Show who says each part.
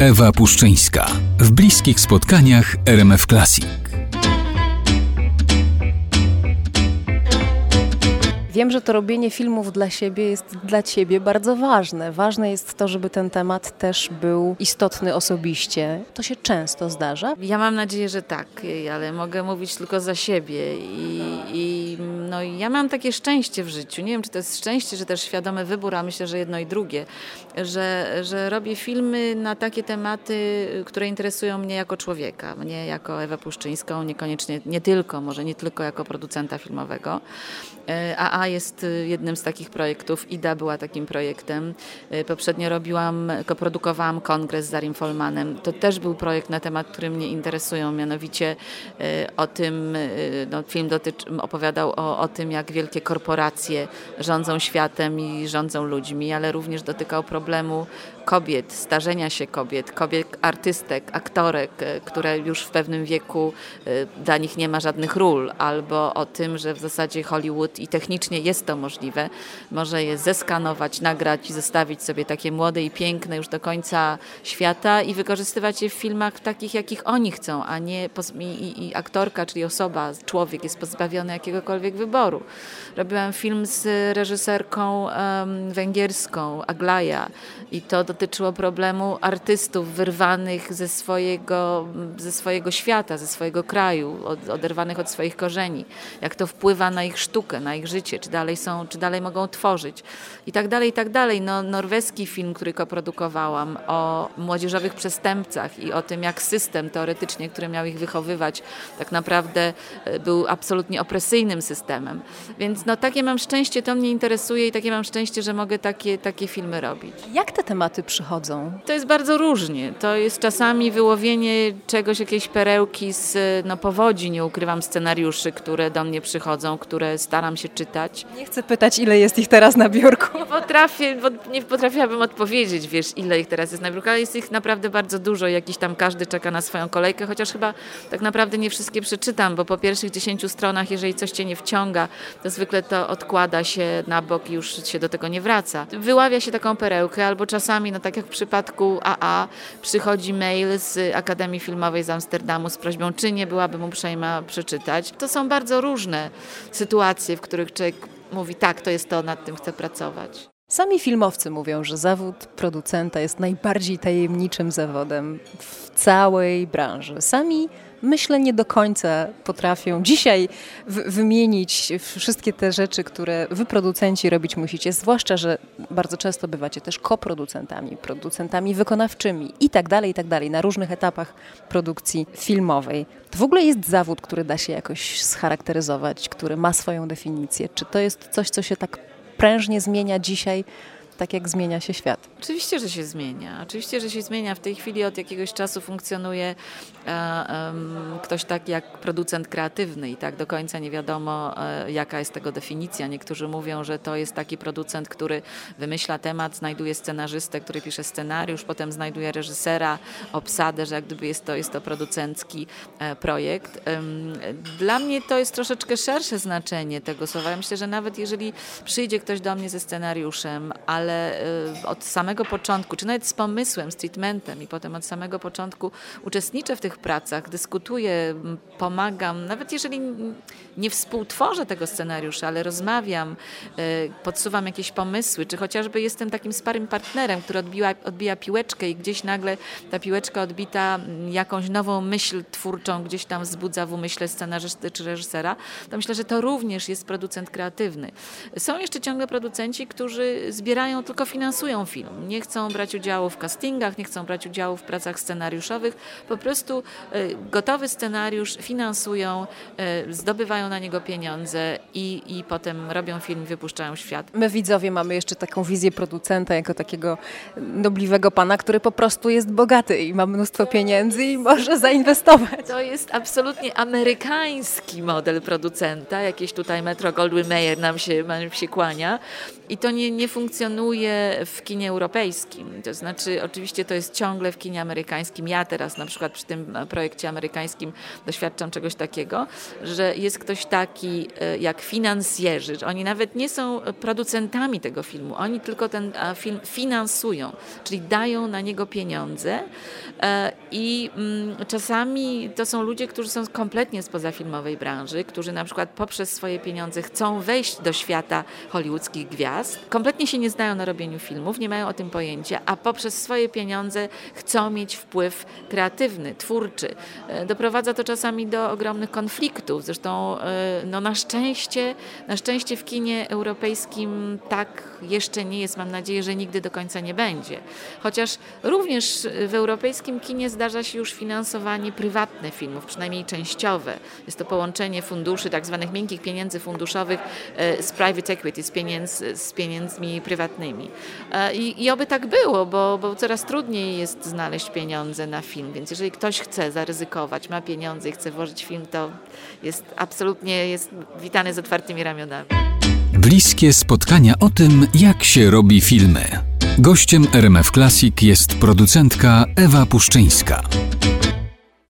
Speaker 1: Ewa Puszczyńska w bliskich spotkaniach RMF Classic.
Speaker 2: Wiem, że to robienie filmów dla siebie jest dla ciebie bardzo ważne. Ważne jest to, żeby ten temat też był istotny osobiście. To się często zdarza.
Speaker 3: Ja mam nadzieję, że tak, ale mogę mówić tylko za siebie. I, i no, ja mam takie szczęście w życiu. Nie wiem, czy to jest szczęście, czy też świadomy wybór, a myślę, że jedno i drugie, że, że robię filmy na takie tematy, które interesują mnie jako człowieka, mnie jako Ewę Puszczyńską, niekoniecznie, nie tylko, może nie tylko jako producenta filmowego. AA e, jest y, jednym z takich projektów, IDA była takim projektem. Y, poprzednio robiłam, koprodukowałam kongres z Zarim Folmanem. To też był projekt na temat, który mnie interesują, mianowicie y, o tym, no, film dotyczy, opowiadał o, o tym, jak wielkie korporacje rządzą światem i rządzą ludźmi, ale również dotykał problemu kobiet, starzenia się kobiet, kobiet artystek, aktorek, które już w pewnym wieku dla nich nie ma żadnych ról, albo o tym, że w zasadzie Hollywood i technicznie jest to możliwe, może je zeskanować, nagrać i zostawić sobie takie młode i piękne już do końca świata i wykorzystywać je w filmach takich, jakich oni chcą, a nie i, i aktorka, czyli osoba, człowiek jest pozbawiony jakiegokolwiek wyboru. Robiłam film z reżyserką um, węgierską, Aglaja i to dotyczyło problemu artystów wyrwanych ze swojego, ze swojego świata, ze swojego kraju, od, oderwanych od swoich korzeni. Jak to wpływa na ich sztukę, na ich życie, czy dalej są, czy dalej mogą tworzyć i tak dalej, i tak dalej. No, norweski film, który koprodukowałam o młodzieżowych przestępcach i o tym, jak system teoretycznie, który miał ich wychowywać, tak naprawdę e, był absolutnie opresyjnym systemem. Więc no, takie mam szczęście, to mnie interesuje i takie mam szczęście, że mogę takie, takie filmy robić.
Speaker 2: Jak te tematy przychodzą?
Speaker 3: To jest bardzo różnie. To jest czasami wyłowienie czegoś, jakiejś perełki z no, powodzi, nie ukrywam scenariuszy, które do mnie przychodzą, które staram się czytać.
Speaker 2: Nie chcę pytać, ile jest ich teraz na biurku.
Speaker 3: Nie potrafię, nie potrafiłabym odpowiedzieć, wiesz, ile ich teraz jest na biurku, ale jest ich naprawdę bardzo dużo. Jakiś tam każdy czeka na swoją kolejkę, chociaż chyba tak naprawdę nie wszystkie przeczytam, bo po pierwszych dziesięciu stronach, jeżeli coś cię nie wciąga, to zwykle to odkłada się na bok i już się do tego nie wraca. Wyławia się taką perełkę, albo czasami, no tak jak w przypadku AA, przychodzi mail z Akademii Filmowej z Amsterdamu z prośbą, czy nie byłabym uprzejma przeczytać. To są bardzo różne sytuacje, w których człowiek mówi, tak, to jest to, nad tym chcę pracować.
Speaker 2: Sami filmowcy mówią, że zawód producenta jest najbardziej tajemniczym zawodem w całej branży. Sami myślę, nie do końca potrafią dzisiaj wymienić wszystkie te rzeczy, które wy producenci robić musicie, zwłaszcza, że bardzo często bywacie też koproducentami, producentami wykonawczymi i tak dalej, i tak dalej, na różnych etapach produkcji filmowej. To w ogóle jest zawód, który da się jakoś scharakteryzować, który ma swoją definicję. Czy to jest coś, co się tak prężnie zmienia dzisiaj, tak jak zmienia się świat.
Speaker 3: Oczywiście, że się zmienia. Oczywiście, że się zmienia. W tej chwili od jakiegoś czasu funkcjonuje e, ktoś tak jak producent kreatywny i tak do końca nie wiadomo, e, jaka jest tego definicja. Niektórzy mówią, że to jest taki producent, który wymyśla temat, znajduje scenarzystę, który pisze scenariusz, potem znajduje reżysera, obsadę, że jak gdyby jest to, jest to producencki e, projekt. Dla mnie to jest troszeczkę szersze znaczenie tego słowa. Ja myślę, że nawet jeżeli przyjdzie ktoś do mnie ze scenariuszem, ale ale y, od samego początku, czy nawet z pomysłem, z treatmentem i potem od samego początku uczestniczę w tych pracach, dyskutuję, pomagam, nawet jeżeli nie współtworzę tego scenariusza, ale rozmawiam, y, podsuwam jakieś pomysły, czy chociażby jestem takim starym partnerem, który odbiła, odbija piłeczkę i gdzieś nagle ta piłeczka odbita jakąś nową myśl twórczą gdzieś tam wzbudza w umyśle scenarzysty czy reżysera, to myślę, że to również jest producent kreatywny. Są jeszcze ciągle producenci, którzy zbierają dają, tylko finansują film. Nie chcą brać udziału w castingach, nie chcą brać udziału w pracach scenariuszowych. Po prostu gotowy scenariusz finansują, zdobywają na niego pieniądze i, i potem robią film i wypuszczają świat.
Speaker 2: My widzowie mamy jeszcze taką wizję producenta jako takiego nobliwego pana, który po prostu jest bogaty i ma mnóstwo pieniędzy i może zainwestować.
Speaker 3: To jest absolutnie amerykański model producenta. Jakieś tutaj Metro Goldwyn Mayer nam się, nam się kłania. I to nie, nie funkcjonuje w kinie europejskim. To znaczy, oczywiście to jest ciągle w kinie amerykańskim. Ja teraz na przykład przy tym projekcie amerykańskim doświadczam czegoś takiego, że jest ktoś taki e, jak finansjerzy. Oni nawet nie są producentami tego filmu, oni tylko ten film finansują, czyli dają na niego pieniądze. E, I mm, czasami to są ludzie, którzy są kompletnie spoza filmowej branży, którzy na przykład poprzez swoje pieniądze chcą wejść do świata hollywoodzkich gwiazd kompletnie się nie znają na robieniu filmów, nie mają o tym pojęcia, a poprzez swoje pieniądze chcą mieć wpływ kreatywny, twórczy. E, doprowadza to czasami do ogromnych konfliktów. Zresztą e, no na szczęście, na szczęście w kinie europejskim tak jeszcze nie jest. Mam nadzieję, że nigdy do końca nie będzie. Chociaż również w europejskim kinie zdarza się już finansowanie prywatne filmów, przynajmniej częściowe. Jest to połączenie funduszy, tak zwanych miękkich pieniędzy funduszowych e, z private equity, z pieniędzy z pieniędzmi prywatnymi. E, I, i oby tak było, bo, bo coraz trudniej jest znaleźć pieniądze na film, więc jeżeli ktoś chce zaryzykować, ma pieniądze i chce włożyć film, to jest absolutnie jest witany z otwartymi ramionami.
Speaker 1: Bliskie spotkania o tym, jak się robi filmy. Gościem RMF Classic jest producentka Ewa Puszczyńska.